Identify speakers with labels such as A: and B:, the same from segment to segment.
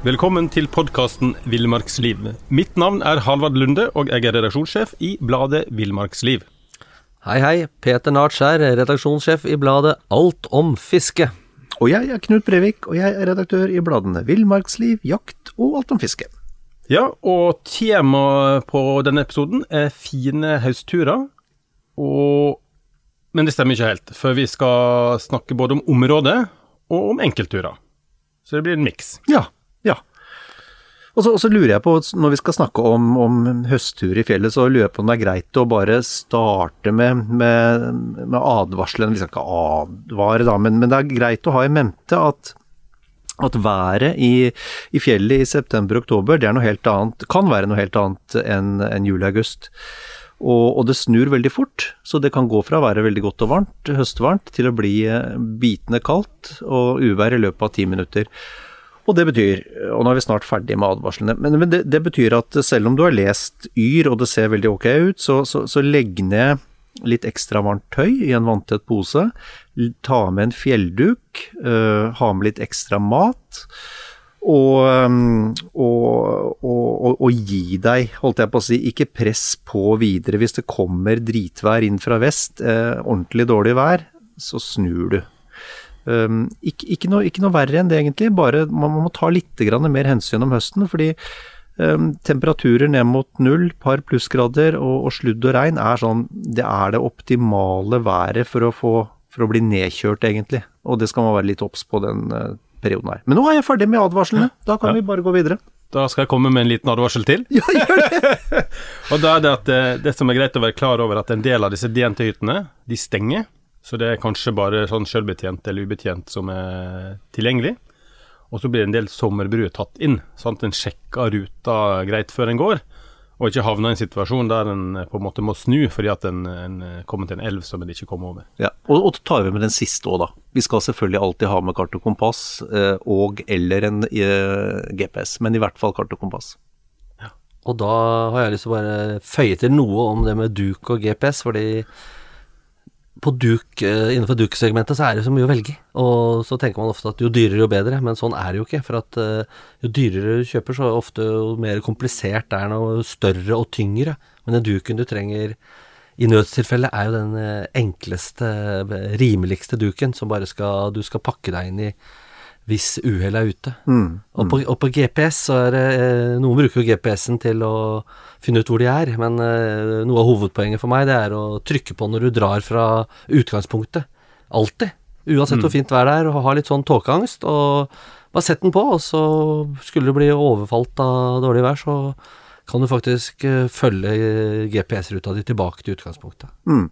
A: Velkommen til podkasten Villmarksliv. Mitt navn er Halvard Lunde, og jeg er redaksjonssjef i bladet Villmarksliv.
B: Hei, hei. Peter Nartskjær, redaksjonssjef i bladet Alt om fiske.
C: Og jeg er Knut Brevik, og jeg er redaktør i bladene Villmarksliv, Jakt og Alt om fiske.
A: Ja, og temaet på denne episoden er fine høstturer. Og Men det stemmer ikke helt, for vi skal snakke både om området og om enkeltturer. Så det blir en miks.
C: Ja, ja. Og så, og så lurer jeg på, når vi skal snakke om, om høsttur i fjellet, så lurer jeg på om det er greit å bare starte med, med, med advarselen. Vi skal ikke advare, da, men, men det er greit å ha i mente at at været i, i fjellet i september-oktober det er noe helt annet, kan være noe helt annet enn en juli-august. Og, og, det snur veldig fort, så det kan gå fra å være veldig godt og varmt, høstvarmt, til å bli eh, bitende kaldt og uvær i løpet av ti minutter. Og det betyr, og nå er vi snart ferdig med advarslene, men, men det, det, betyr at selv om du har lest Yr og det ser veldig ok ut, så, så, så legg ned litt ekstra varmt tøy i en vanntett pose. Ta med en fjellduk, øh, ha med litt ekstra mat. Og, og, og, og, gi deg, holdt jeg på å si, ikke press på videre. Hvis det kommer dritvær inn fra vest, eh, ordentlig dårlig vær, så snur du. Um, ikke, ikke, noe, ikke, noe, verre enn det, egentlig. Bare man, må ta litt mer hensyn om høsten. fordi um, temperaturer ned mot null, par plussgrader og, og sludd og regn er sånn Det er det optimale været for å, få, for å bli nedkjørt, egentlig. Og det skal man være litt obs på den uh, perioden her. Men nå er jeg ferdig med advarslene. Da kan ja. vi bare gå videre.
A: Da skal jeg komme med en liten advarsel til.
C: Ja, gjør det!
A: og da er det at det, eh, som er greit å være klar over, at en del av disse DNT-hyttene, de stenger. Så det er kanskje bare sånn selvbetjent eller ubetjent som er tilgjengelig. Og så blir en del sommerbruer tatt inn, Sant? at en sjekker ruta greit før en går og ikke havne i en situasjon der en eh, på en måte må snu fordi at en, en eh, kommer til en elv som en ikke kommer over.
C: Ja, Og, og tar vi med den siste òg, da. Vi skal selvfølgelig alltid ha med kart og kompass eh, og eller en GPS, men i hvert fall kart og kompass.
B: Ja. Og da har jeg lyst til å bare føye til noe om det med duk og GPS, fordi på duk, eh, innenfor duk-segmentet så er det så mye å velge Og så tenker man ofte at jo dyrere, jo bedre, men sånn er det jo ikke. For at uh, jo dyrere du kjøper, så ofte jo mer komplisert er noe større og tyngre. Men den duken du trenger i nødstilfelle, er jo den uh, enkleste, rimeligste duken som bare skal Du skal pakke deg inn i hvis uhellet er ute. Mm, mm. Og, på, og, på, GPS så er det eh, Noen bruker jo GPS-en til å finne ut hvor de er, men eh, noe av hovedpoenget for meg det er å trykke på når du drar fra utgangspunktet. Alltid. Uansett mm. hvor fint vær det er, og ha litt sånn tåkeangst. Og bare sett den på, og så skulle du bli overfalt av dårlig vær, så kan du faktisk uh, følge GPS-ruta di tilbake til utgangspunktet. Mm.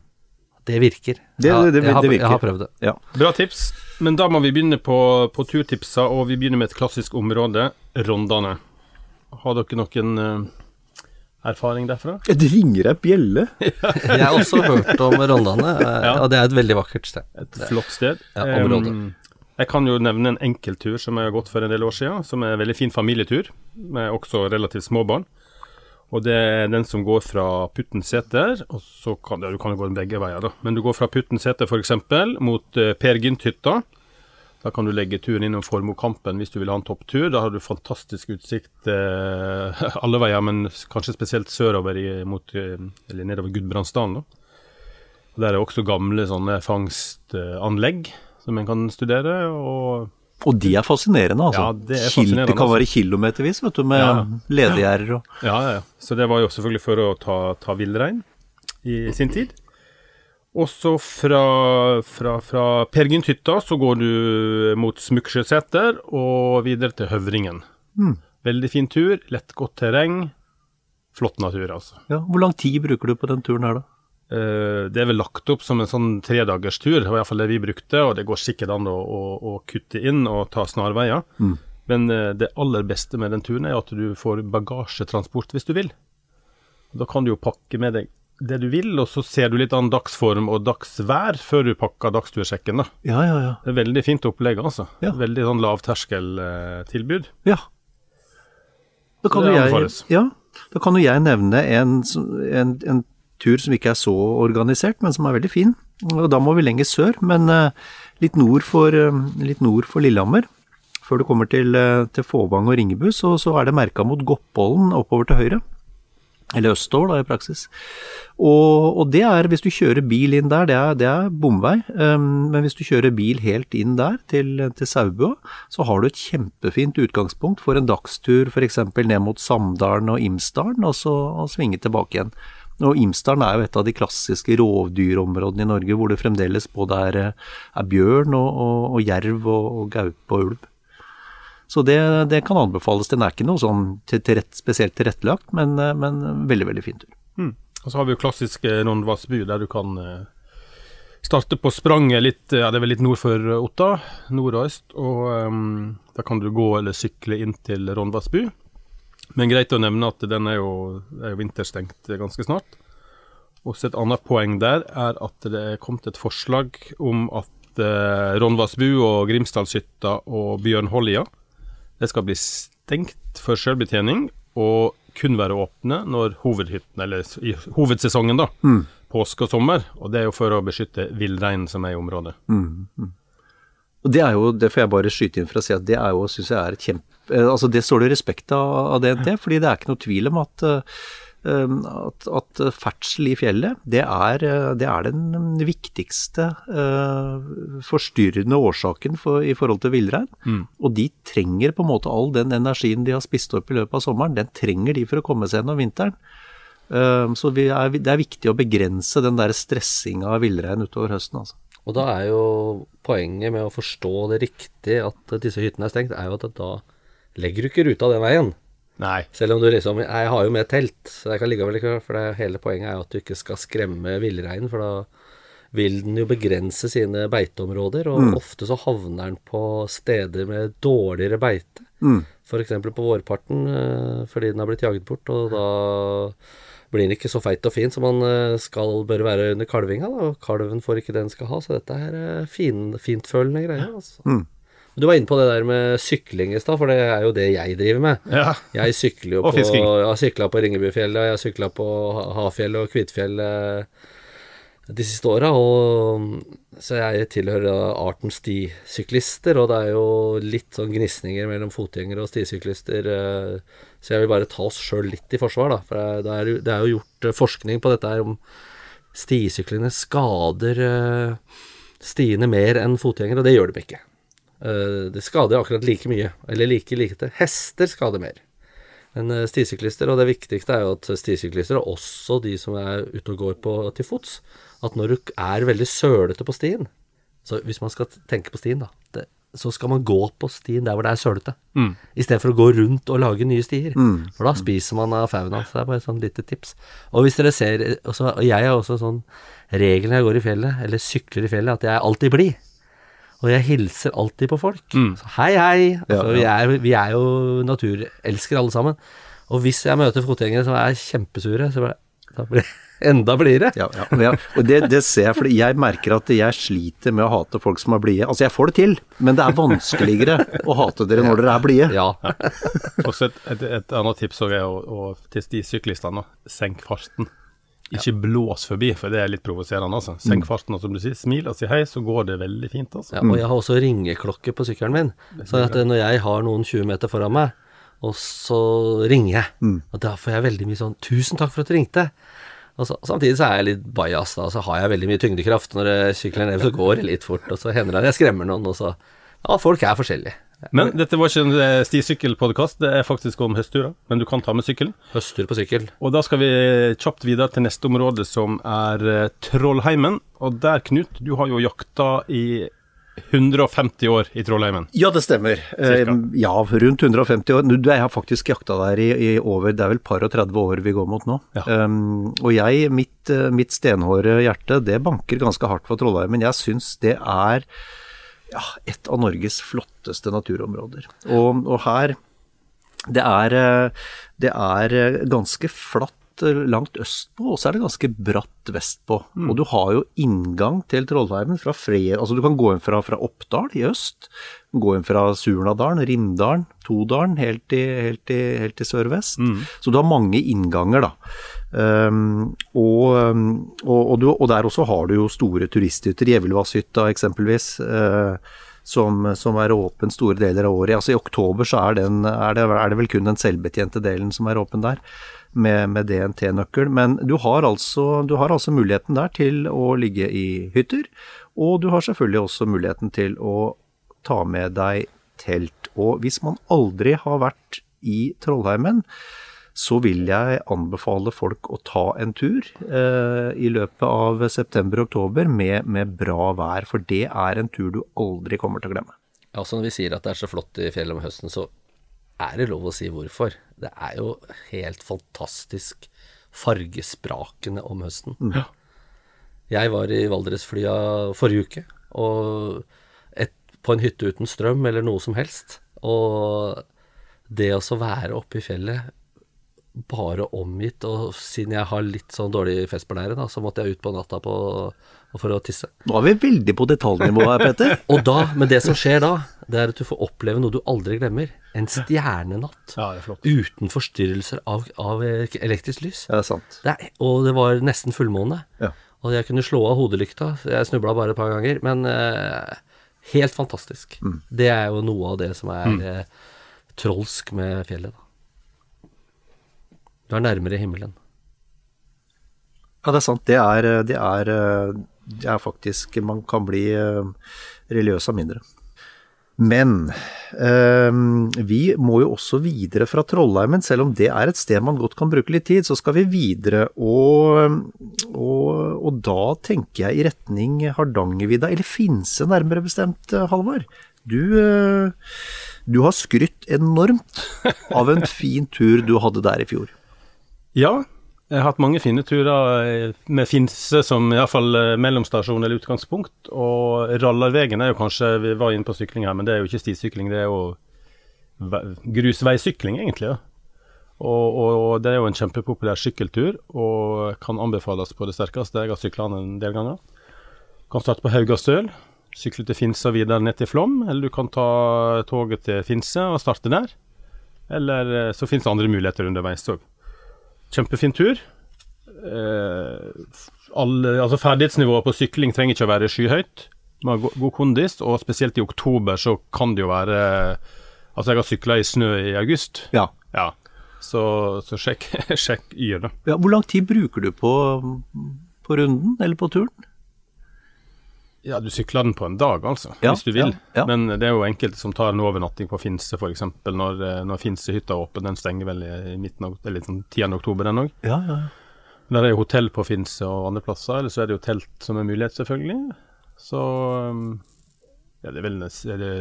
B: Det virker.
C: Det, det, det,
B: jeg, har,
C: det virker.
B: jeg har prøvd det.
A: Ja. Bra tips. Men da må vi begynne på, på turtipsa, og vi begynner med et klassisk område, Rondane. Har dere noen uh, erfaring derfra?
C: Det ringer ei bjelle.
B: jeg har også hørt om Rondane, ja. og det er et veldig vakkert sted.
A: Et flott sted.
B: Ja, område. Um,
A: jeg kan jo nevne en enkelttur som jeg har gått for en del år siden, som er en veldig fin familietur, med også relativt små barn. Og det er den som går fra Puttenseter, og så kan ja, du kan jo gå den begge veier, da. Men du går fra Puttenseter f.eks. mot uh, Per Gynt-hytta. Da kan du legge turen innom Formokampen hvis du vil ha en topptur. Da har du fantastisk utsikt uh, alle veier, men kanskje spesielt sørover i, mot, uh, eller nedover Gudbrandsdalen. Og Der er også gamle sånne fangstanlegg som en kan studere. og
C: Og de er fascinerende, altså.
A: Ja, det er fascinerende,
C: det kan
A: altså.
C: være kilometervis, vet du, med
A: Ja.
C: ledegjerder og
A: Ja, ja, ja. Så det var jo selvfølgelig for å ta, ta villrein i sin tid. Også fra, fra, fra Per Gynt-hytta så går du mot Smuksjøseter og videre til Høvringen. Veldig fin tur, lett godt terreng. Flott natur, altså.
C: ja, Hvor lang tid bruker du på den turen her, da?
A: Eh, det er vel lagt opp som en sånn tredagerstur, det var iallfall det vi brukte, og det går sikkert an å, å, å kutte inn og ta snarveier. Men eh, det aller beste med den turen er at du får bagasjetransport hvis du vil. Da kan du jo pakke med deg det du vil, og så ser du litt an dagsform og dagsvær før du pakker dagstursjekken. da.
C: Ja, ja, ja.
A: Det er veldig fint opplegg, altså.
C: Ja.
A: Veldig sånn lavterskeltilbud.
C: ja. Da kan, jo jeg, ja, da kan jo jeg nevne en, en, en tur som ikke er så organisert, men som er veldig fin. Og da må vi lenger sør, men eh, litt, nord for, eh, litt nord for Lillehammer. Før du kommer til, eh, til Fåvang og Ringebu, så, så er det merka mot Goppollen oppover til høyre. Eller østover, da, i praksis. Og, og det er, hvis du kjører bil inn der, det er, det er bomvei. Um, men hvis du kjører bil helt inn der, til, til Saubua, så har du et kjempefint utgangspunkt for en dagstur f.eks. ned mot Samdalen og Imsdalen, og så og svinge tilbake igjen. Og Imsdalen er jo et av de klassiske rovdyrområdene i Norge, hvor det fremdeles både er, er bjørn og, og, og jerv og, og gaupe og ulv. Så det, det kan anbefales. Den er ikke noe sånn til, til rett, spesielt tilrettelagt, men, eh, men veldig, veldig fin tur.
A: Og så har vi jo klassisk eh, der du kan eh, starte på spranget litt Ja, det er vel litt nord for Otta, nord og øst. Og um, da kan du gå eller sykle inn til Rondvassbu. Men greit å nevne at den er jo, er jo vinterstengt ganske snart. Også et annet poeng der er at det er kommet et forslag om at eh, Rondvassbu og Grimsdalshytta og Bjørnholja det skal bli stengt for selvbetjening og kun være åpne når hovedhytten, eller i hovedsesongen, da. Påske og sommer. Og det er jo for å beskytte villreinen som er i området.
C: Og det er jo, det får jeg bare skyte inn for å si at det er jo, synes jeg er et kjempe eh, Altså det står det respekt av, av DNT, fordi det er ikke noe tvil om at eh, at, at ferdsel i fjellet, det er, eh, det er den viktigste uh, forstyrrende årsaken for, i forhold til villrein. Og de trenger på en måte all den energien de har spist opp i løpet av sommeren, den trenger de for å komme seg gjennom vinteren. Uh, så vi er, det er viktig å begrense den der stressinga av villrein utover høsten. altså.
B: Og da er jo poenget med å forstå det riktig at disse hyttene er stengt, er jo at da legger du ikke ruta den veien.
A: Nei.
B: Selv om du liksom Jeg har jo med telt, så jeg kan likevel ikke. For det, hele poenget er jo at du ikke skal skremme villreinen, for da vil den jo begrense sine beiteområder. Og ofte så havner den på steder med dårligere beite.
C: Mm.
B: F.eks. på vårparten eh, fordi den har blitt jaget bort. Og da blir den ikke så feit og fin som man eh, skal bør være under kalvinga. Da. Og kalven får ikke det den skal ha. Så dette er eh, fin, fintfølende greier. Altså.
C: Mm.
B: Du var inne på det der med sykling i stad, for det er jo det jeg driver med.
A: Ja.
B: Jeg sykler jo
A: Og
B: på
A: fisking.
B: Jeg har sykla på Ringebufjellet, jeg har sykla på Hafjellet Hafjell og Kvitfjell de siste åra, så jeg tilhører arten stisyklister, og det er jo litt sånn gnisninger mellom fotgjengere og stisyklister, eh, så jeg vil bare ta oss sjøl litt i forsvar, da. For det er, det er jo gjort eh, forskning på dette her om stisyklene skader eh, stiene mer enn fotgjengere, og det gjør de ikke. Eh, Det skader akkurat like mye, eller like lite. Hester skader mer enn stisyklister, og det viktigste er jo at stisyklister, og også de som er ute og går på til fots, at når du er veldig sølete på stien Så hvis man skal tenke på stien, da, det, så skal man gå på stien der hvor det er sølete,
A: Mm.
B: i stedet for å gå rundt og lage nye stier. For da spiser man av fauna. Så det er bare et sånn lite tips. Og hvis dere ser også, Og jeg har også sånn regel når jeg går i fjellet, eller sykler i fjellet, at jeg er alltid blid. Og jeg hilser alltid på folk. Så hei, hei. Altså, vi, er, vi er jo naturelskere alle sammen. Og hvis jeg møter fotgjengere som er kjempesure, så bare, da blir jeg enda blidere.
C: Ja, ja, og og det, det ser jeg, fordi jeg merker at jeg sliter med å hate folk som er blide. Altså, jeg får det til, men det er vanskeligere å hate dere når dere er blide.
B: Ja.
A: Også et, et, et annet tips er å, å, til de syklistene, senk farten. Ikke blås forbi, for det er litt provoserende. altså. Senk farten, og som du sier, smil og si hei, så går det veldig fint. altså.
B: Ja, og jeg har også ringeklokke på sykkelen min. Så at når jeg har noen 20 meter foran meg, og så ringer jeg, og da får jeg veldig mye sånn 'Tusen takk for at du ringte'. Og så, samtidig så er jeg litt bajas, da, og så har jeg veldig mye tyngdekraft. Når jeg sykler ned, så går det litt fort, og så hender det at jeg skremmer noen, og så Ja, folk er forskjellige.
A: Men dette var ikke en eh, stisykkelpodkast, det er faktisk om høstturer. Men du kan ta med sykkelen.
B: Høsttur på sykkel.
A: Og da skal vi kjapt videre til neste område, som er eh, Trollheimen. Og der, Knut, du har jo jakta i 150 år i Trollheimen.
C: Ja, det stemmer.
A: Cirka.
C: Eh, Ja, rundt 150 år. Du, jeg har faktisk jakta der i, i over Det er vel par og 30 år vi går mot nå.
A: Ja.
C: Um, og jeg, mitt, eh, mitt stenhåre hjerte, det banker ganske hardt for Trollheimen. Jeg syns det er ja, et av Norges flotteste naturområder. Og, og her det er, eh, det er eh, ganske flatt eh, langt østpå, og så er det ganske bratt vestpå. Og du har jo inngang til Trollheimen fra Fred... Altså du kan gå inn fra, fra Oppdal i øst, gå inn fra Surnadalen, Rimdalen, Todalen, helt til, helt til, helt til sør-vest. Så du har mange innganger, da. Um, og, um, og, og, du, og der også har du jo store turisthytter, Gjevillvasshytta eksempelvis. Uh, som, som er åpen store deler av året. Altså I oktober så er, den, er, det, er det vel kun den selvbetjente delen som er åpen der, med, med DNT-nøkkel. Men du har, altså, du har altså muligheten der til å ligge i hytter, og du har selvfølgelig også muligheten til å ta med deg telt. Og hvis man aldri har vært i Trollheimen, så vil jeg anbefale folk å ta en tur eh, i løpet av september-oktober med, med bra vær, for det er en tur du aldri kommer til å glemme.
B: Ja, altså når vi sier at det er så flott i fjellet om høsten, så er det lov å si hvorfor. Det er jo helt fantastisk fargesprakende om høsten. Jeg var i Valdresflya forrige uke, og et, på en hytte uten strøm eller noe som helst. Og det å så være oppe i fjellet bare omgitt, og siden jeg har litt sånn dårlig festbelære, da, så måtte jeg ut på natta på, for å tisse.
C: Nå er vi veldig på detaljnivå her, Petter.
B: Og da, men det som skjer da, det er at du får oppleve noe du aldri glemmer. En stjernenatt.
A: Ja, det er flott.
B: Uten forstyrrelser av, av elektrisk lys.
C: Ja, det er sant.
B: Det er, og det var nesten fullmåne.
C: Ja.
B: Og jeg kunne slå av hodelykta. Jeg snubla bare et par ganger. Men eh, helt fantastisk. Det er jo noe av det som er eh, trolsk med fjellet. da. Du er nærmere himmelen.
C: Ja, det er sant. Det er, det er, det er faktisk Man kan bli eh, religiøs av mindre. Men eh, vi må jo også videre fra Trollheimen, selv om det er et sted man godt kan bruke litt tid. Så skal vi videre, og, og, og da tenker jeg i retning Hardangervidda, eller Finse nærmere bestemt, eh, Halvard. Du, eh, du har skrytt enormt av en fin tur du hadde der i fjor.
A: Ja, jeg har hatt mange fine turer eh, med Finse som iallfall mellomstasjon eller utgangspunkt. Og Rallarvegen er jo kanskje Vi var inne på sykling her, men det er jo ikke stisykling, det er jo grusveisykling, egentlig. Ja. Og, og, det er jo en kjempepopulær sykkeltur, og kan anbefales på det sterkeste. Jeg har sykla den en del ganger. Du Kan starte på Haugastøl, sykle til Finse og videre ned til Flåm. Eller du kan ta toget til Finse og starte der. Eller eh, så finnes det andre muligheter underveis òg. Kjempefin tur. Eh, alle, altså ferdighetsnivået på sykling trenger ikke å være skyhøyt. Man har god kondis, og spesielt i oktober så kan det jo være Altså, jeg har sykla i snø i august.
C: Ja.
A: Ja. Så, så sjekk, sjekk Yr, da.
C: Ja, hvor lang tid bruker du på, på runden, eller på turen?
A: Ja, du sykler den på en dag, altså,
C: Ja,
A: hvis du vil.
C: ja, ja.
A: Men det er jo enkelte som tar en overnatting på Finse, f.eks. Når, eh, når Finsehytta er åpen. Den stenger vel i, midten av, eller sånn 10. oktober, den òg.
C: Ja, ja.
A: Der er jo hotell på Finse og andre plasser, eller så er det jo telt som er mulighet, selvfølgelig. Så um, ja, det er vel er det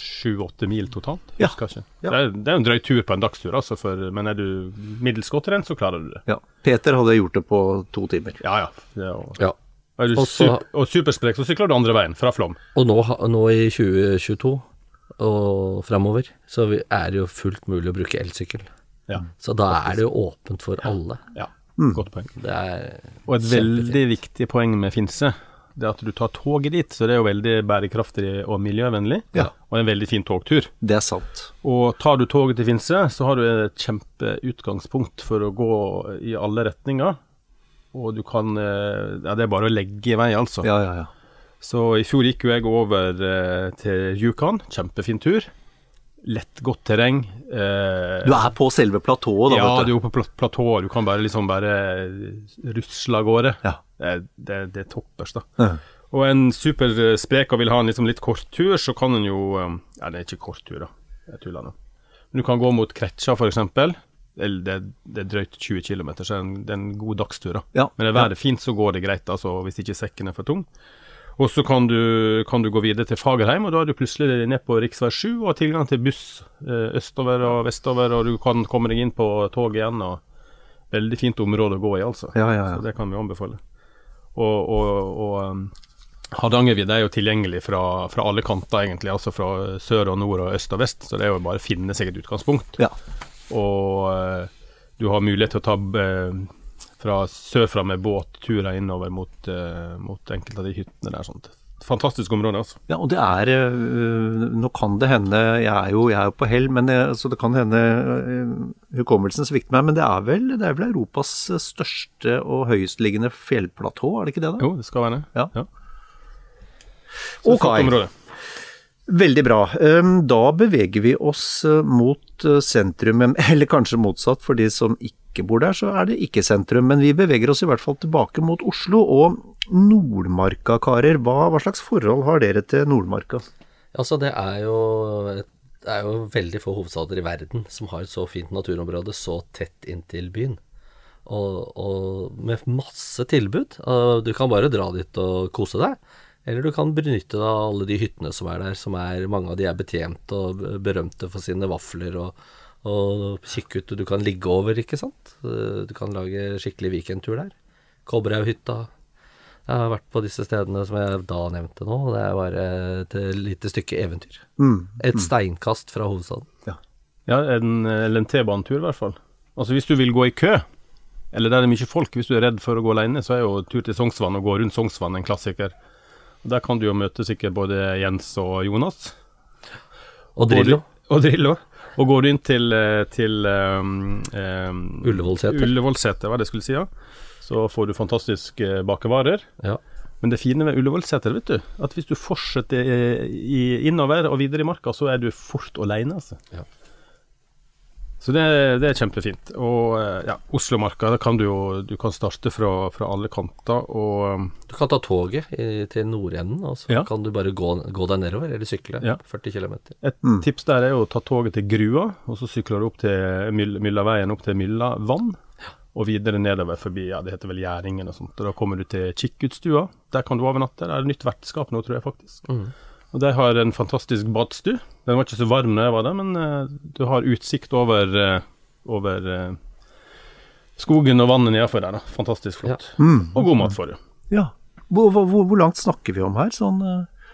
A: sju-åtte mil totalt.
C: Ja.
A: Husker ikke.
C: Ja.
A: Det, er, det er en drøy tur på en dagstur, altså, for, men er du middels godt trent, så klarer du det.
C: ja. Peter hadde gjort det på to timer.
A: Ja, ja. Det
B: Ja.
A: Er du
B: Og så-
A: super, og supersprek, så sykler du andre veien, fra Flåm.
B: Og nå, nå i 2022 og framover, så er det jo fullt mulig å bruke elsykkel.
A: Ja.
B: Så da er det jo åpent for alle.
A: ja.
C: Mm.
A: Godt poeng.
B: Det er
A: Og et veldig viktig poeng med Finse, det er at du tar toget dit, så det er jo veldig bærekraftig og miljøvennlig.
C: Ja.
A: Og en veldig fin togtur.
C: Det er sant.
A: Og tar du toget til Finse, så har du et kjempeutgangspunkt for å gå i alle retninger. Og du kan eh, Ja, det er bare å legge i vei, altså.
C: Ja, ja, ja.
A: Så i fjor gikk jo jeg over eh, til Yukon. Kjempefin tur. lett, godt terreng. Eh,
C: Du er på selve platået, da,
A: ja,
C: vet
A: du er jo på plat platået. Du kan bare liksom bare rusle av gårde.
C: Ja.
A: Det, det, det er toppers, da.
C: Ja.
A: Og en super sprek og vil ha en liksom litt kort tur, så kan en jo eh, Ja, det er ikke kort tur, da. Jeg tuller nå. Men du kan gå mot Kretsa, f.eks. Det, det, det er drøyt 20 km, så det er en, det en god dagstur. da.
C: Ja.
A: Men er været fint, så går det greit, altså, hvis ikke sekken er for tung. Og så kan du, kan du gå videre til Fagerheim, og da er du plutselig ned på rv. 7 og har tilgang til buss eh, østover og vestover, og du kan komme deg inn på toget igjen. og Veldig fint område å gå i, altså.
C: Ja, ja, ja.
A: Så det kan vi anbefale. Og, og, og um, Hardangervidda er jo tilgjengelig fra, fra alle kanter, egentlig. Altså fra sør og nord og øst og vest, så det er jo bare å finne seg et utgangspunkt.
C: Ja.
A: Og eh, du har mulighet til å ta eh, fra sørfra med båt turer innover mot, eh, mot enkelte av de hyttene der. Sånt. Fantastisk område, altså.
C: Ja, og det er Nå kan det hende Jeg er jo, jeg er jo på hell, men jeg, så det kan hende hukommelsen svikter meg. Men det er vel, det er vel Europas største og høyestliggende fjellplatå, er det ikke det? da?
A: Jo, det skal være det.
C: Ja.
A: Så et
C: Ok. Veldig bra. Da beveger vi oss øh, mot øh, sentrum, eller kanskje motsatt. For de som ikke bor der, så er det ikke sentrum. Men vi beveger oss i hvert fall tilbake mot Oslo. Og Nordmarka, karer. Hva, hva slags forhold har dere til Nordmarka?
B: Altså, det er jo det er jo veldig få hovedstader i verden som har et så fint naturområde så tett inntil byen. Og, og med masse tilbud. Du kan bare dra dit og kose deg. Eller du kan benytte deg av alle de hyttene som er der, som er mange av de er betjent og berømte for sine vafler og, og kikkhytte Du kan ligge over, ikke sant. Du kan lage skikkelig weekendtur der. Kobberhaughytta. Jeg har vært på disse stedene som jeg da nevnte nå. og Det er bare et lite stykke eventyr.
C: Mm.
B: Et steinkast fra hovedstaden.
A: Ja, en, eller en T-banetur i hvert fall. Altså Hvis du vil gå i kø, eller der det er mye folk, hvis du er redd for å gå alene, så er jo tur til Sognsvann og gå rundt Sognsvann en klassiker. Der kan du jo møte sikkert både Jens og Jonas.
B: Og Drillo.
A: Og Drillo. Og går du inn til, eh, til um, um,
B: Ullevålseter.
A: Ullevålseter, hva det skulle si, ja. Så får du fantastiske bakevarer.
B: Ja.
A: Men det fine med Ullevålseter, vet du, at hvis du fortsetter i, i, innover og videre i marka, så er du fort alene, altså.
B: Ja.
A: Så det, det er kjempefint. Og eh, ja, Oslomarka, kan du jo du kan starte fra, fra alle kanter. Og um,
B: Du kan ta toget i, til nordenden, og så
A: Ja.
B: kan du bare gå, gå deg nedover, eller sykle
A: Ja.
B: 40 km.
A: et tips der er jo å ta toget til Grua, og så sykler du opp til Myllaveien opp til Myllavann. Og videre nedover forbi ja, det heter vel Gjæringen og sånt. Og da kommer du til Kikkutstua. Der kan du overnatte. Det er nytt vertskap nå, tror jeg faktisk. Og de har en fantastisk badstue. Den var ikke så varm når jeg var der, men uh, du har utsikt over, uh, over uh, skogen og vannet nedenfor der. Da. Fantastisk flott. Og god mat for det.
C: Ja. Hvor, hvor, hvor langt snakker vi om her? Sånn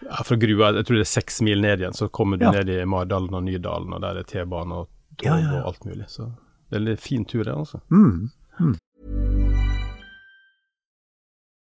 A: Ja, fra Grua, jeg tror det er seks mil ned igjen, så kommer du
C: Ja.
A: ned i Mardalen og Nydalen, og der er T-bane og tog
C: Ja, ja, ja.
A: og alt mulig. Så veldig fin tur, det, altså.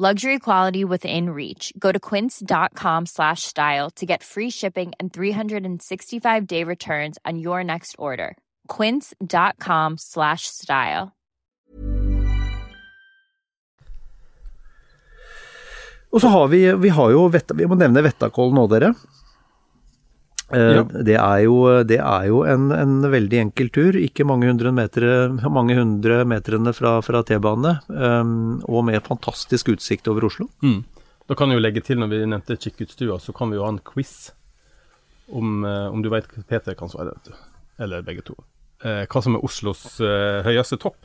D: Luxury quality within reach. Go to quince.com slash style to get free shipping and 365 day returns on your next order. Quince.com slash style.
C: Og så har vi, vi har jo Vi må nevne Vettakollen nå, dere. Eh,
A: Ja.
C: Det er jo, det er jo en, en veldig enkel tur, ikke mange hundre, meter, mange hundre meterne fra, fra T-banene, Um, og med fantastisk utsikt over Oslo.
A: Mm. Da kan jeg jo legge til, når vi nevnte Kikkutstua, så kan vi jo ha en quiz om, eh, om du vet hva Peter kan svare, vet du. Eller begge to. Eh, hva som er Oslos eh, høyeste topp.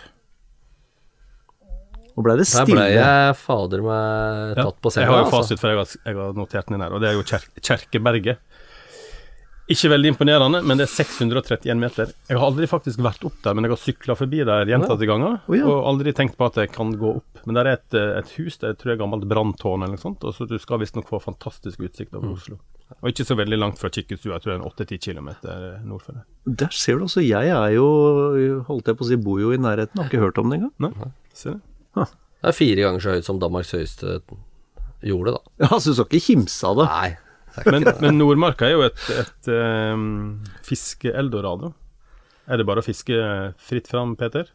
C: Nå ble det
B: Der
C: stille.
B: ble jeg fader meg
A: Ja,
B: tatt på
A: jeg har jo
B: altså.
A: fasit, for jeg har, jeg har notert den inn her, og det er jo Kjer Kjerkeberget. Ikke veldig imponerende, men det er 631 meter. Jeg har aldri faktisk vært opp der, men jeg har sykla forbi der gjentatte ganger,
C: Oh, ja.
A: og aldri tenkt på at jeg kan gå opp. Men der er et, et hus, det tror jeg er gammelt branntårn eller noe sånt, og så du skal visstnok få fantastisk utsikt
C: Mm.
A: over Oslo. Og ikke så veldig langt fra Kikkestua, jeg tror det er en 8-10 km nord for det.
C: Der ser du også, jeg er jo, holdt jeg på å si, bor jo i nærheten, har ikke hørt om det engang.
A: Nei, ser du?
B: Det er fire ganger så høyt som Danmarks høyeste gjorde, da.
C: Ja, så du skal ikke kimse av det.
B: Nei.
A: Men, men Nordmarka er jo et, et um, fiske-eldorado. Er det bare å fiske fritt fram, Peter?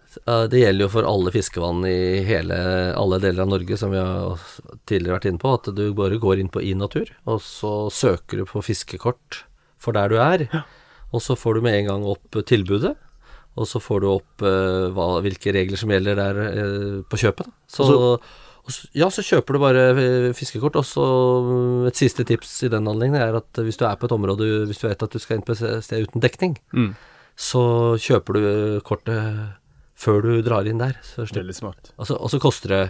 B: Det gjelder jo for alle fiskevann i hele, alle deler av Norge, som vi har tidligere vært inne på, at du bare går inn på iNatur, og så søker du på fiskekort for der du er, og så får du med en gang opp tilbudet, og så får du opp uh, hva, hvilke regler som gjelder der uh, på kjøpet. Da. Så, så, ja, så kjøper du bare eh, fiskekort, og så mm, et siste tips i den anledning er at hvis du er på et område, hvis du vet at du skal inn på et sted uten dekning,
A: Mm.
B: så kjøper du kortet før du drar inn der. Så
A: Veldig smart.
B: Altså, og så koster det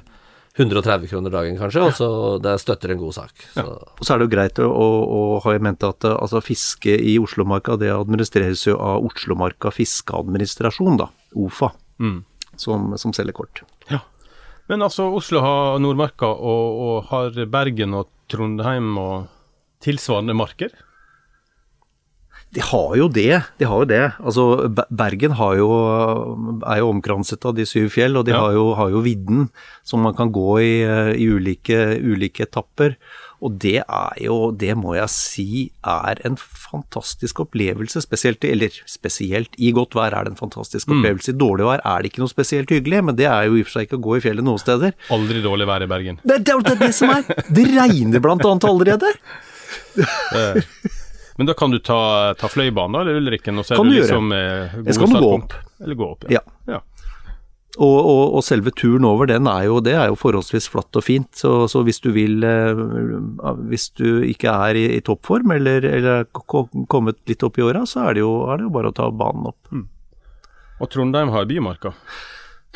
B: 130 kroner dagen, kanskje, og så det støtter en god sak. Så,
C: Og så er det jo greit å, å, å ha i mente at eh, altså, fiske i Oslomarka, det administreres jo av Oslomarka fiskeadministrasjon, da, OFA,
A: Mm.
C: som, som selger kort.
A: Men altså, Oslo har Nordmarka, og, og har Bergen og Trondheim og tilsvarende marker.
C: De har jo det, de har jo det. Altså, Bergen har jo, er jo omkranset av de syv fjell, og de
A: Ja.
C: har, jo, har jo vidden som man kan gå i, i ulike, ulike etapper. Og det er jo, det må jeg si, er en fantastisk opplevelse. Spesielt, eller spesielt i godt vær er det en fantastisk opplevelse. I dårlig vær er det ikke noe spesielt hyggelig, men det er jo i og for seg ikke å gå i fjellet noen steder.
A: Aldri dårlig vær i Bergen.
C: Det, det er jo det, det som er! Det regner blant annet allerede.
A: Men da kan du ta, ta Fløibanen, eller Ulrikken, og så er
C: Kan
A: du
C: du
A: liksom eh,
C: gå
A: startpunkt. Eller gå opp, ja.
C: Ja. Og, og, og selve turen over den er jo, det er jo forholdsvis flatt og fint. Så, så hvis du vil eh, Hvis du ikke er i, i toppform eller, eller er kommet litt opp i åra, så er det, jo, er det jo bare å ta banen opp.
A: Og Trondheim har Bymarka.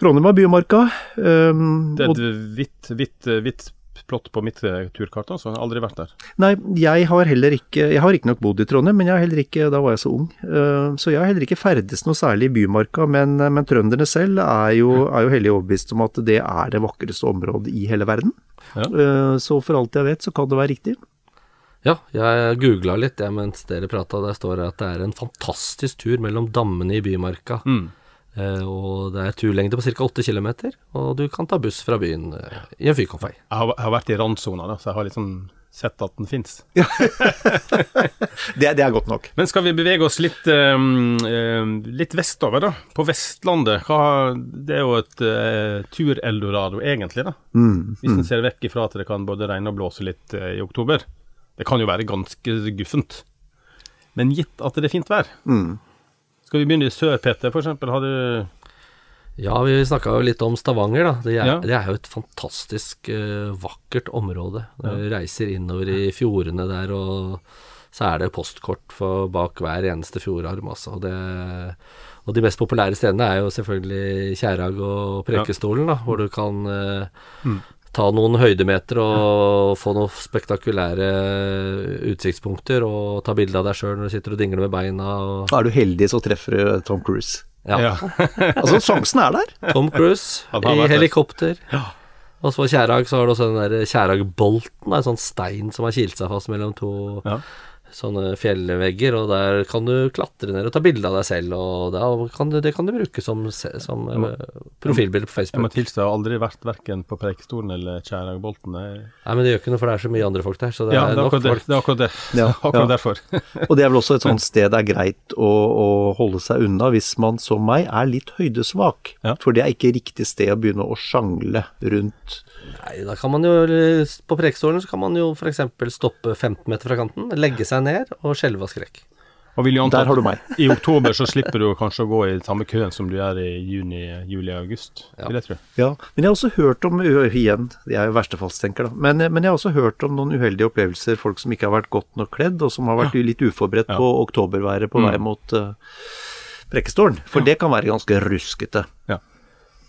C: Trondheim har bymarka. Um,
A: Det er et hvitt, hvitt, hvitt plott på mitt eh, turkart, altså. Jeg har aldri vært der.
C: nei, jeg har heller ikke Jeg har riktignok bodd i Trondheim, men jeg har heller ikke Da var jeg så ung. Uh, så jeg har heller ikke ferdes noe særlig i bymarka. Men, men trønderne selv er jo, er jo hellig overbevist om at det er det vakreste området i hele verden.
A: Ja.
C: Uh, så for alt jeg vet, så kan det være riktig.
B: ja, jeg googla litt jeg, mens dere prata. Der står det at det er en fantastisk tur mellom dammene i Bymarka.
A: Mm.
B: Eh, og det er turlengde på ca. 8 km, og du kan ta buss fra byen eh, i en fyrkomfei.
A: Jeg har, jeg har vært i randsona, så jeg har liksom sett at den fins.
C: Det, det er godt nok.
A: Men skal vi bevege oss litt, ehm, litt vestover, da? På Vestlandet. Hva, det er jo et uh, tur-eldorado, egentlig, da.
C: Mm,
A: Hvis en ser vekk ifra at det kan både regne og blåse litt uh, i oktober. Det kan jo være ganske guffent. Men gitt at det er fint vær.
C: mm.
A: Skal vi begynne i sør, Petter, eksempel? Har du
B: Ja, vi snakka jo litt om Stavanger, da. Det er,
A: Ja.
B: det er jo et fantastisk uh, vakkert område. Du reiser innover i fjordene der, og så er det postkort for bak hver eneste fjordarm, altså. Og, det, og de mest populære stedene er jo selvfølgelig Kjærag og Prekestolen, da, hvor du kan eh, ta noen høydemeter og få noen spektakulære utsiktspunkter, og ta bilde av deg sjøl når du sitter og dingler med beina. Og,
C: Er du heldig, så treffer du Tom Cruise.
B: ja.
A: Ja.
C: Altså, sjansen er der.
B: Tom Cruise i helikopter. Ja. Og så på Kjærag så har du også den der Kjæragbolten, en sånn stein som har kilt seg fast mellom to
A: Ja.
B: Sånne fjellvegger, og der kan du klatre ned og ta bilde av deg selv, og da kan du, det kan du bruke som, som eh, profilbilde på
A: Jeg må
B: Facebook.
A: tilstå, jeg har aldri vært verken på Preikestolen eller Kjærangbolten.
B: Nei, men det gjør ikke noe, for det er så mye andre folk der, så det
A: Ja,
B: er
A: det er
B: nok
A: akkurat det.
B: folk.
A: det, er akkurat det.
C: Ja,
A: akkurat
C: ja.
A: derfor.
C: Og det er vel også et sånt sted det er greit å, å holde seg unna hvis man som meg er litt høydesvak.
A: Ja.
C: For det er ikke riktig sted å begynne å sjangle rundt.
B: Nei, da kan man jo På Preikestolen så kan man jo f.eks. stoppe 15 meter fra kanten, legge seg ned og skjelve av skrekk.
A: Og vil jo anta
C: Der har du
A: at
C: meg.
A: I oktober så slipper du kanskje å gå i samme køen som du gjør i juni, juli, august.
B: Ja.
A: Vil jeg tro.
C: Ja, men jeg har også hørt om Igjen, jeg er jo verstefallstenker, da. Men, men jeg har også hørt om noen uheldige opplevelser. Folk som ikke har vært godt nok kledd, og som har vært litt uforberedt
A: Ja.
C: på oktoberværet på
A: Mm.
C: vei mot uh, Preikestolen. For det kan være ganske ruskete. Ja.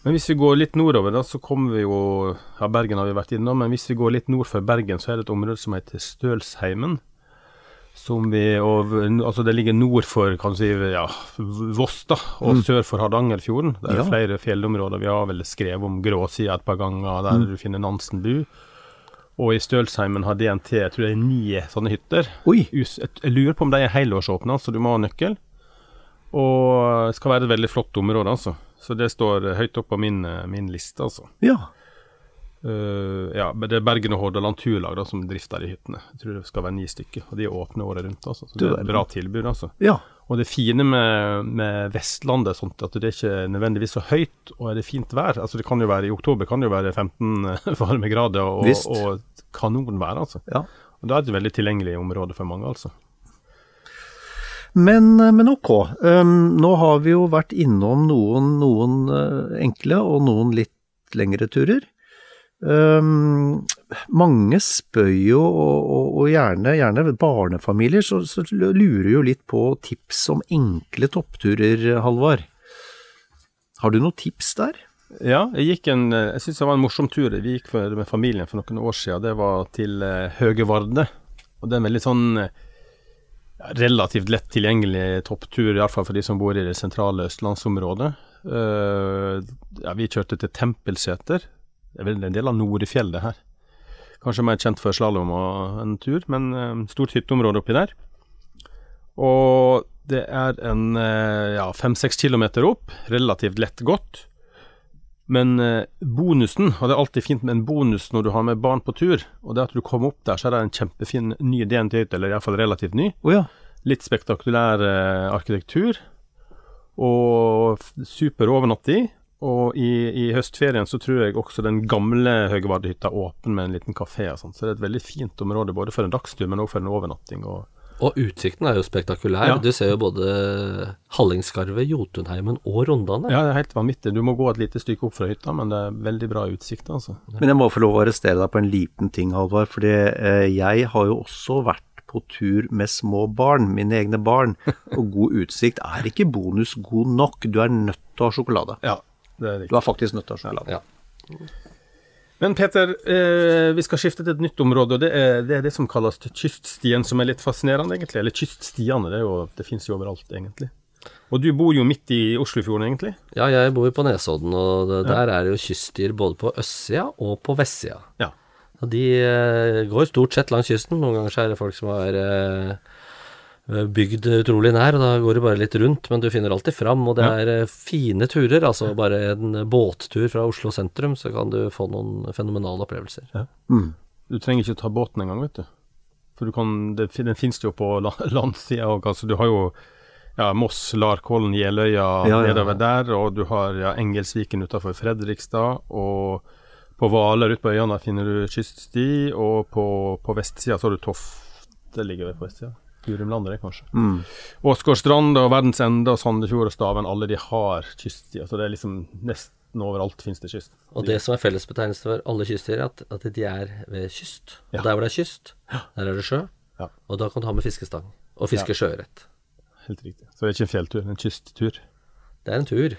A: Men hvis vi går litt nordover, da, så kommer vi jo Ja, Bergen har vi vært innom, men hvis vi går litt nord for Bergen, så er det et område som heter Stølsheimen. Som vi og, Altså, det ligger nord for kan du si, ja, Voss, da, og sør for Hardangerfjorden. Det er
C: Ja.
A: flere fjellområder. Vi har vel skrevet om Gråsida et par ganger, der du finner Nansenbu. Og i Stølsheimen har DNT jeg tror det er ni sånne hytter.
C: Oi!
A: Jeg lurer på om de er helårsåpne, så du må ha nøkkel. Og det skal være et veldig flott område, altså. Så det står høyt opp på min, eh, min liste, altså.
C: Ja.
A: Eh, ja, det er Bergen og Hordaland Turlag da, som drifter de hyttene. Jeg tror det skal være ni stykker, og de er åpne året rundt. Altså. Så det er et bra tilbud, altså.
C: Ja.
A: Og det fine med, med Vestlandet sånt at det er ikke nødvendigvis så høyt, og er det fint vær. Altså det kan jo være I oktober kan det jo være 15 varmegrader og,
C: Visst.
A: og kanonvær, altså.
C: ja.
A: Og da er det et veldig tilgjengelig område for mange, altså.
C: Men, men ok, um, nå har vi jo vært innom noen, noen eh, enkle og noen litt lengre turer. Um, mange spør jo, og, og, og gjerne, gjerne barnefamilier, så, så lurer jo litt på tips om enkle toppturer, Halvard. Har du noen tips der?
A: Ja, jeg gikk en Jeg syns det var en morsom tur. Vi gikk for, med familien for noen år siden. Det var til uh, Høgevarde. Og det er en veldig sånn relativt lett tilgjengelig topptur, iallfall for de som bor i det sentrale østlandsområdet. Uh, ja, vi kjørte til Tempelseter. Det er vel en del av Norefjell, det her. Kanskje mer kjent for slalåm og en tur, men eh, stort hytteområde oppi der. Og det er en eh, ja, fem-seks kilometer opp, relativt lett gått. Men eh, bonusen, og det er alltid fint med en bonus når du har med barn på tur, og det at du kommer opp der, så er det en kjempefin ny DNT-hytte, eller iallfall relativt ny.
C: Oh, ja.
A: Litt spektakulær eh, arkitektur, og super overnatt i. Og i, i høstferien så tror jeg også den gamle Høgevardhytta er åpen med en liten kafé og sånt, så det er et veldig fint område både for en dagstur, men også for en overnatting. og
B: Og utsikten er jo spektakulær.
A: Ja.
B: Du ser jo både Hallingskarvet, Jotunheimen og Rondane.
A: Ja, det er helt vanvittig. Du må gå et lite stykke opp fra hytta, men det er veldig bra utsikt, altså.
C: Men jeg må få lov å arrestere deg på en liten ting, Halvard. For jeg har jo også vært på tur med små barn, mine egne barn. Og god utsikt er ikke bonus god nok. Du er nødt til å ha sjokolade.
A: Ja,
C: Du er faktisk nødt til å sjokolade.
B: Ja.
A: Men Peter, eh, vi skal skifte til et nytt område, og det er det, er det som kalles kyststien, som er litt fascinerende, egentlig. Eller kyststiene, det, er jo, det finnes jo overalt, egentlig. Og du bor jo midt i Oslofjorden, egentlig.
B: Ja, jeg bor på Nesodden, og det, der er det jo kystdyr både på østsida og på vestsida.
A: Ja.
B: Og de eh, går stort sett langs kysten. Noen ganger så er det folk som har eh, bygd utrolig nær, og da går det bare litt rundt, men du finner alltid fram. Og det
A: Ja.
B: er eh, fine turer. Altså bare en båttur fra Oslo sentrum, så kan du få noen fenomenale opplevelser.
A: Du trenger ikke ta båten engang, vet du. For du kan, det, den finnes jo på la- landsida òg. Altså, du har jo ja, Moss, Larkollen, Jeløya
C: Ja, ja, ja.
A: nedover der, og du har ja, Engelsviken utafor Fredrikstad. Og på Hvaler ute på øyene finner du kyststi, og på, på vestsida så har du Tofte ligger vel på vestsida. Gurumlandet, det, kanskje.
C: Mm.
A: Åsgårdstrand og Verdens Ende og Sandefjord og Staven, alle de har kyststier. Så det er liksom nesten overalt finnes det kyst.
B: Og det som er fellesbetegnelse for alle kyststier, er at, at de er ved kyst. Og der hvor det er kyst, der er det sjø.
A: Ja.
B: Og da kan du ha med fiskestang. Og fiske sjøørret.
A: Helt riktig. Så det er ikke en fjelltur, det er en kysttur.
B: Det er en tur.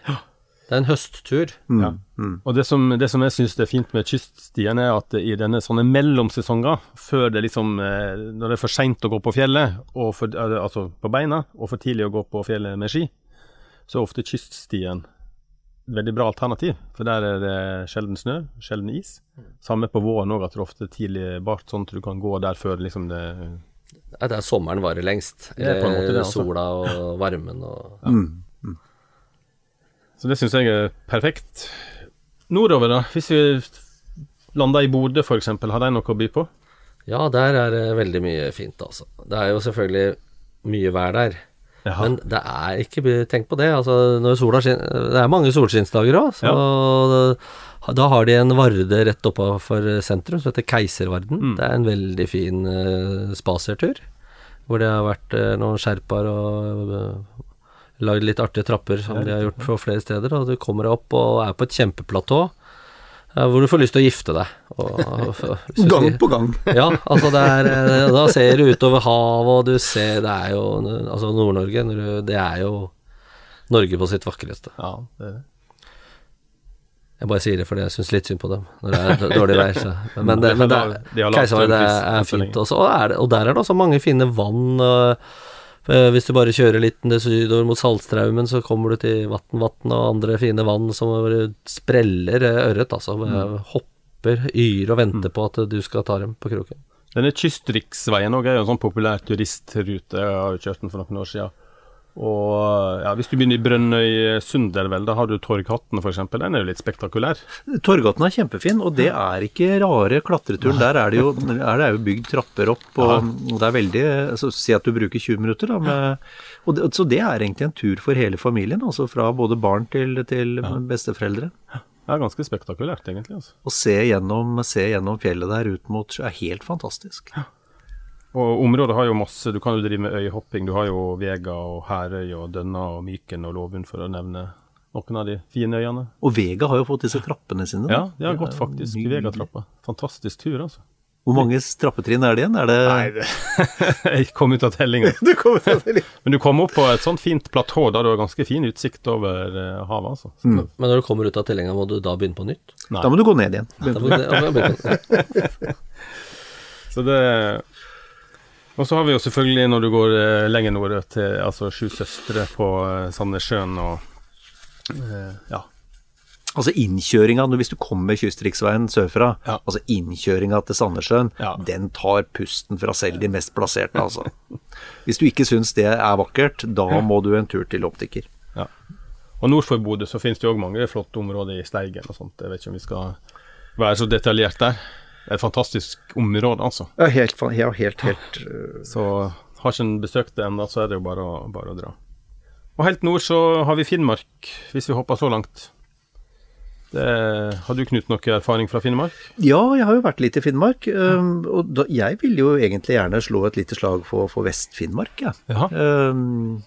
B: Det er en høsttur.
A: Ja. Og det som, det som jeg syns er fint med kyststiene, er at i denne sånne mellomsesonger, før det liksom eh, Når det er for seint å gå på fjellet, og for, eh, altså på beina, og for tidlig å gå på fjellet med ski, så er ofte kyststien et veldig bra alternativ. For der er det sjelden snø, sjelden is. Samme på våren òg, at det ofte er tidlig bart, sånn at du kan gå der før liksom det
B: Ja, det er sommeren varer lengst.
A: Det er på en måte det, altså.
B: Sola og varmen og
A: Så det syns jeg er perfekt. Nordover, da. Hvis vi lander i Bodø, f.eks., har de noe å by på?
B: Ja, der er det veldig mye fint, altså. Det er jo selvfølgelig mye vær der.
A: Jaha.
B: Men det er ikke Tenk på det. Altså, når sola skinner Det er mange solskinnsdager òg, så da har de en varde rett oppafor sentrum som heter Keiservarden.
A: Mm.
B: Det er en veldig fin uh, spasertur. Hvor det har vært uh, noen sherpaer og uh, lagd litt artige trapper, som de har gjort på flere steder. Og du kommer deg opp og er på et kjempeplatå eh, hvor du får lyst til å gifte deg. Og, og,
C: gang på gang.
B: ja, altså det er, eh, da ser du utover havet, og du ser Det er jo Altså Nord-Norge, det er jo Norge på sitt vakreste.
A: Ja.
B: Jeg bare sier det fordi jeg syns litt synd på dem når det er dårlig vær. Men, men, det, men det,
A: er,
B: Keiservare, det er fint også. Og, er, og der er det også mange fine vann. og hvis du bare kjører litt sydover mot Saltstraumen, så kommer du til Vatnvatn og andre fine vann som spreller øh, ørret, altså.
A: Mm.
B: Hopper, yr og venter på at du skal ta dem på kroken.
A: Denne Kystriksveien også er jo en sånn populær turistrute. Jeg har jo kjørt den for noen år siden. Og ja, Hvis du begynner i Brønnøysund, er vel, da har du Torghatten f.eks. Den er jo litt spektakulær.
C: Torghatten er kjempefin, og det er ikke rare klatreturen. Der er det jo, er det jo bygd trapper opp, og det er veldig altså, Si at du bruker 20 minutter, da. Med, og det, så det er egentlig en tur for hele familien, altså fra både barn til, til besteforeldre.
A: Det er ganske spektakulært, egentlig. altså.
C: Å se gjennom, se gjennom fjellet der ut mot er helt fantastisk.
A: Og området har jo masse Du kan jo drive med øyhopping. Du har jo Vega og Herøy og Dønna og Myken og Lovund, for å nevne noen av de fine øyene.
C: Og Vega har jo fått disse trappene sine.
A: Ja,
C: da.
A: de har gått faktisk
C: nydelig.
A: Vegatrappa. Fantastisk tur, altså.
C: Hvor mange trappetrinn er det igjen? Er det
A: Jeg kom ut av tellinga.
C: Du kom ut av tellinga.
A: Men du kom opp på et sånt fint platå der du har ganske fin utsikt over eh, havet, altså.
C: Mm.
B: Men når du kommer ut av tellinga, må du da begynne på nytt?
A: Nei.
C: Da må du gå ned igjen.
B: Da må du, ja,
A: Så det Og så har vi jo selvfølgelig, når du går eh, lenger nord, til altså Sju søstre på eh, Sandnessjøen og eh, Ja.
C: Altså innkjøringa, hvis du kommer kystriksveien sørfra,
A: Ja.
C: altså innkjøringa til Sandnessjøen,
A: Ja.
C: den tar pusten fra selv de mest plasserte, altså. Hvis du ikke syns det er vakkert, da må du en tur til optiker.
A: ja. Og nord for Bodø så finnes det òg mange flotte områder i Steigen og sånt. Jeg vet ikke om vi skal være så detaljert der. Et fantastisk område, altså.
C: Ja, helt, ja, helt, helt øh,
A: Så har ikke en besøkt det ennå, så er det jo bare å, bare å dra. Og helt nord så har vi Finnmark, hvis vi hopper så langt. Det, har du, Knut, noe erfaring fra Finnmark?
C: Ja, jeg har jo vært litt i Finnmark, Um, og da, jeg vil jo egentlig gjerne slå et lite slag for, for Vest-Finnmark, jeg.
A: Ja.
C: Um,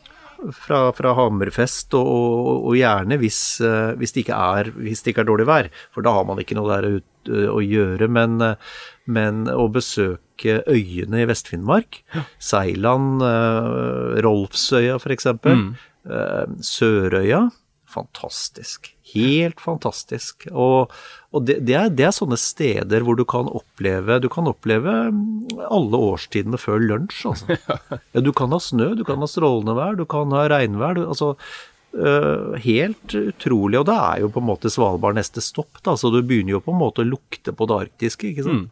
C: fra, fra Hammerfest, og, og, og gjerne hvis, øh, hvis, det er, hvis det ikke er dårlig vær, for da har man ikke noe der ut, øh, å gjøre. Men, øh, men å besøke øyene i Vest-Finnmark, Seiland, øh, Rolfsøya f.eks., mm. Sørøya, fantastisk. Helt fantastisk. Og, og det, det, er, det er sånne steder hvor du kan oppleve Du kan oppleve mm, alle årstidene før lunsj, altså. Ja, du kan ha snø, du kan ha strålende vær, du kan ha regnvær. Du, altså, helt utrolig. Og det er jo på en måte Svalbard neste stopp, da, så du begynner jo på en måte å lukte på det arktiske, ikke sant.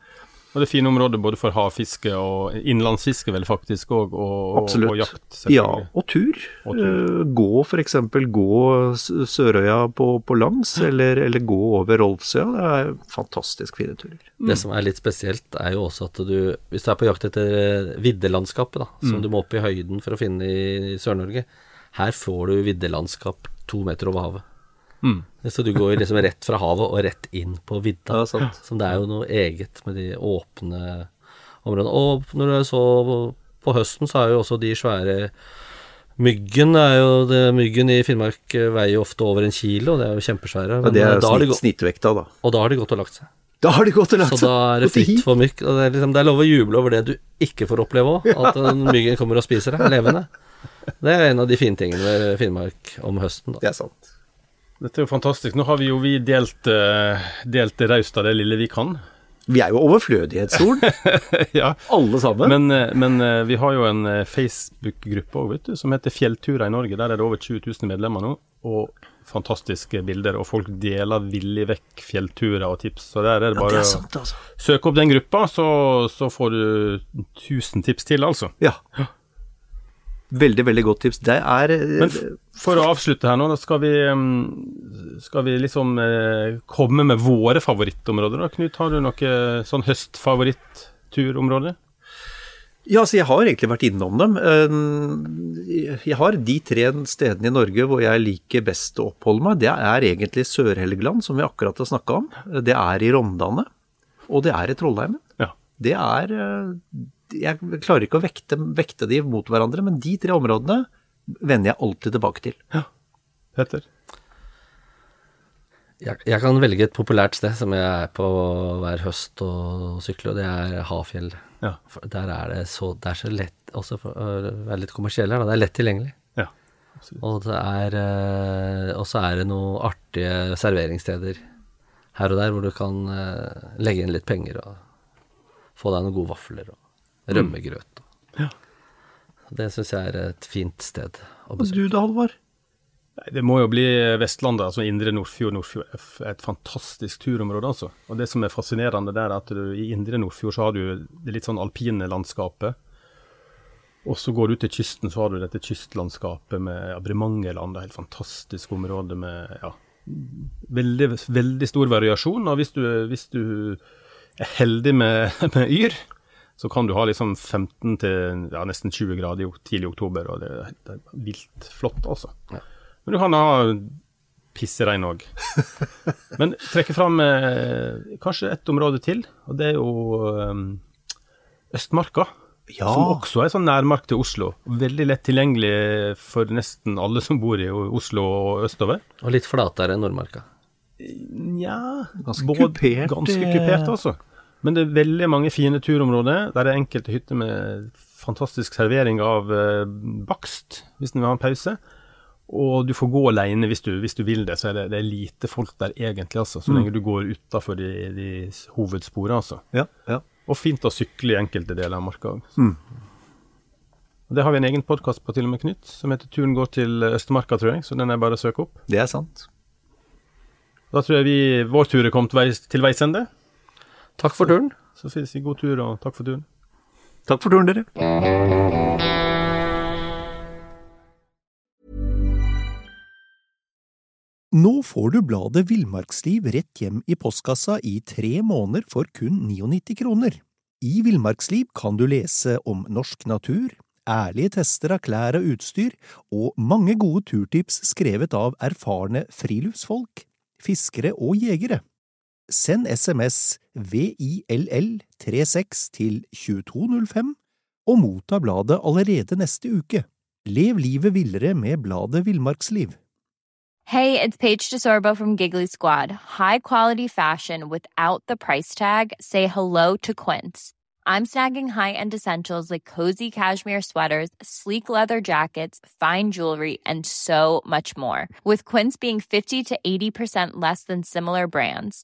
A: Og det er fine områder både for havfiske og innlandsfiske, vel faktisk, og, og, og, og jakt.
C: Ja, og tur.
A: Og tur.
C: Eh, gå f.eks. gå Sørøya på, på langs, eller, eller gå over Rolfsøya. Det er fantastisk fine turer.
B: Det som er litt spesielt, er jo også at du Hvis du er på jakt etter eh, viddelandskapet, da, som du må opp i høyden for å finne i, i Sør-Norge, her får du viddelandskap to meter over havet.
A: Mm.
B: Så du går liksom rett fra havet og rett inn på vidda.
C: Ja.
B: Så det er jo noe eget med de åpne områdene. Og når du så på høsten, så er jo også de svære Myggen er jo det, Myggen i Finnmark eh, veier jo ofte over en kilo, og det er jo kjempesvære.
C: Ja, det
B: eh,
C: er
B: da
C: snitt,
B: gå-
C: snittvekta, da.
B: og da har de gått og lagt seg.
C: Da har de gått og lagt seg.
B: Så da er det fritt for mygg. Det, er liksom, det er lov å juble over det du ikke får oppleve òg, at myggen kommer og spiser deg levende. Det er en av de fine tingene ved Finnmark om høsten. Da.
C: Det er sant.
A: Dette er jo fantastisk. Nå har vi jo vi delt, eh, delt raust av det lille vi kan.
C: Vi er jo overflødighetsstolen,
A: ja.
C: alle sammen.
A: Men, eh, men eh, vi har jo en Facebook-gruppe òg, vet du, som heter Fjellturer i Norge. Der er det over 20 000 medlemmer nå, og fantastiske bilder. Og folk deler villig vekk fjellturer og tips. Så der er det
C: ja, det
A: bare
C: er sant, altså.
A: søke opp den gruppa, så, så får du 1000 tips til, altså.
C: Ja. Veldig, veldig godt tips. Det er eh,
A: Men for å avslutte her nå, da skal vi, mm, skal vi liksom eh, komme med våre favorittområder. da. Knut, har du noe sånn høstfavoritt-turområde?
C: Ja, så jeg har egentlig vært innom dem. Eh, Jeg har de tre stedene i Norge hvor jeg liker best å oppholde meg. Det er egentlig Sør-Helgeland, som vi akkurat har snakka om. Det er i Rondane, og det er i Trollheimen.
A: Ja.
C: Det er eh, Jeg klarer ikke å vekte, vekte de mot hverandre, men de tre områdene vender jeg alltid tilbake til.
A: Petter?
B: Jeg, jeg kan velge et populært sted som jeg er på hver høst og sykler, og det er Hafjell.
A: Ja.
B: For der er det så, det er så lett, også for å være litt kommersiell her, da, det er lett tilgjengelig.
A: Ja.
B: Og det er eh, Og så er det noen artige serveringssteder her og der hvor du kan eh, legge inn litt penger og få deg noen gode vafler og rømmegrøt.
A: Ja.
B: Det syns jeg er et fint sted å
C: Og du da, Halvard?
A: Nei, Det må jo bli Vestlandet, altså Indre Nordfjord. Nordfjord er et fantastisk turområde, altså. Og det som er fascinerende der, er at du, i Indre Nordfjord så har du det litt sånn alpine landskapet. Og så går du til kysten, så har du dette kystlandskapet med ja, Bremangerland. Det er et helt fantastisk område med ja, veldig, veldig stor variasjon. Og hvis du, hvis du er heldig med, med yr, så kan du ha liksom 15 til ja, nesten 20 grader i tidlig i oktober, og det, det er vilt flott, altså. Men du kan ha pisseregn òg. Men trekke fram eh, kanskje ett område til, og det er jo eh, Østmarka.
C: Ja.
A: Som også er sånn nærmark til Oslo. Veldig lett tilgjengelig for nesten alle som bor i Oslo og østover.
B: Og litt flatere enn Nordmarka.
A: Nja
C: Ganske kupert,
A: Ganske
C: eh.
A: kupert, altså. Men det er veldig mange fine turområder. Der er enkelte hytter med fantastisk servering av eh, bakst, hvis en vil ha en pause. Og du får gå alene hvis du, hvis du vil det, så er det, det er lite folk der egentlig, altså. Så lenge du går utafor de, de hovedsporene, altså.
C: Ja, ja.
A: Og fint å sykle i enkelte deler av marka òg. Det har vi en egen podkast på til og med, Knut, som heter 'Turen går til Østmarka', tror jeg. Så den er bare å søke opp.
C: Det er sant.
A: Da tror jeg vi, vår tur er kommet til veis ende.
B: Takk for turen.
A: Så finnes vi si god tur, og takk for turen.
C: Takk for turen, dere.
E: Nå får du bladet Villmarksliv rett hjem i postkassa i tre måneder for kun 99 kroner. I Villmarksliv kan du lese om norsk natur, ærlige tester av klær og utstyr, og mange gode turtips skrevet av erfarne friluftsfolk, fiskere og jegere. Send SMS VILL36 til 2205 og motta bladet allerede neste uke. Lev livet villere med bladet Villmarksliv.
D: Hey, it's Paige DeSorbo from Giggly Squad. High quality fashion without the price tag. Say hello to Quince. I'm snagging high-end essentials like cozy cashmere sweaters, sleek leather jackets, fine jewelry, and so much more. With Quince being 50 to 80% less than similar brands.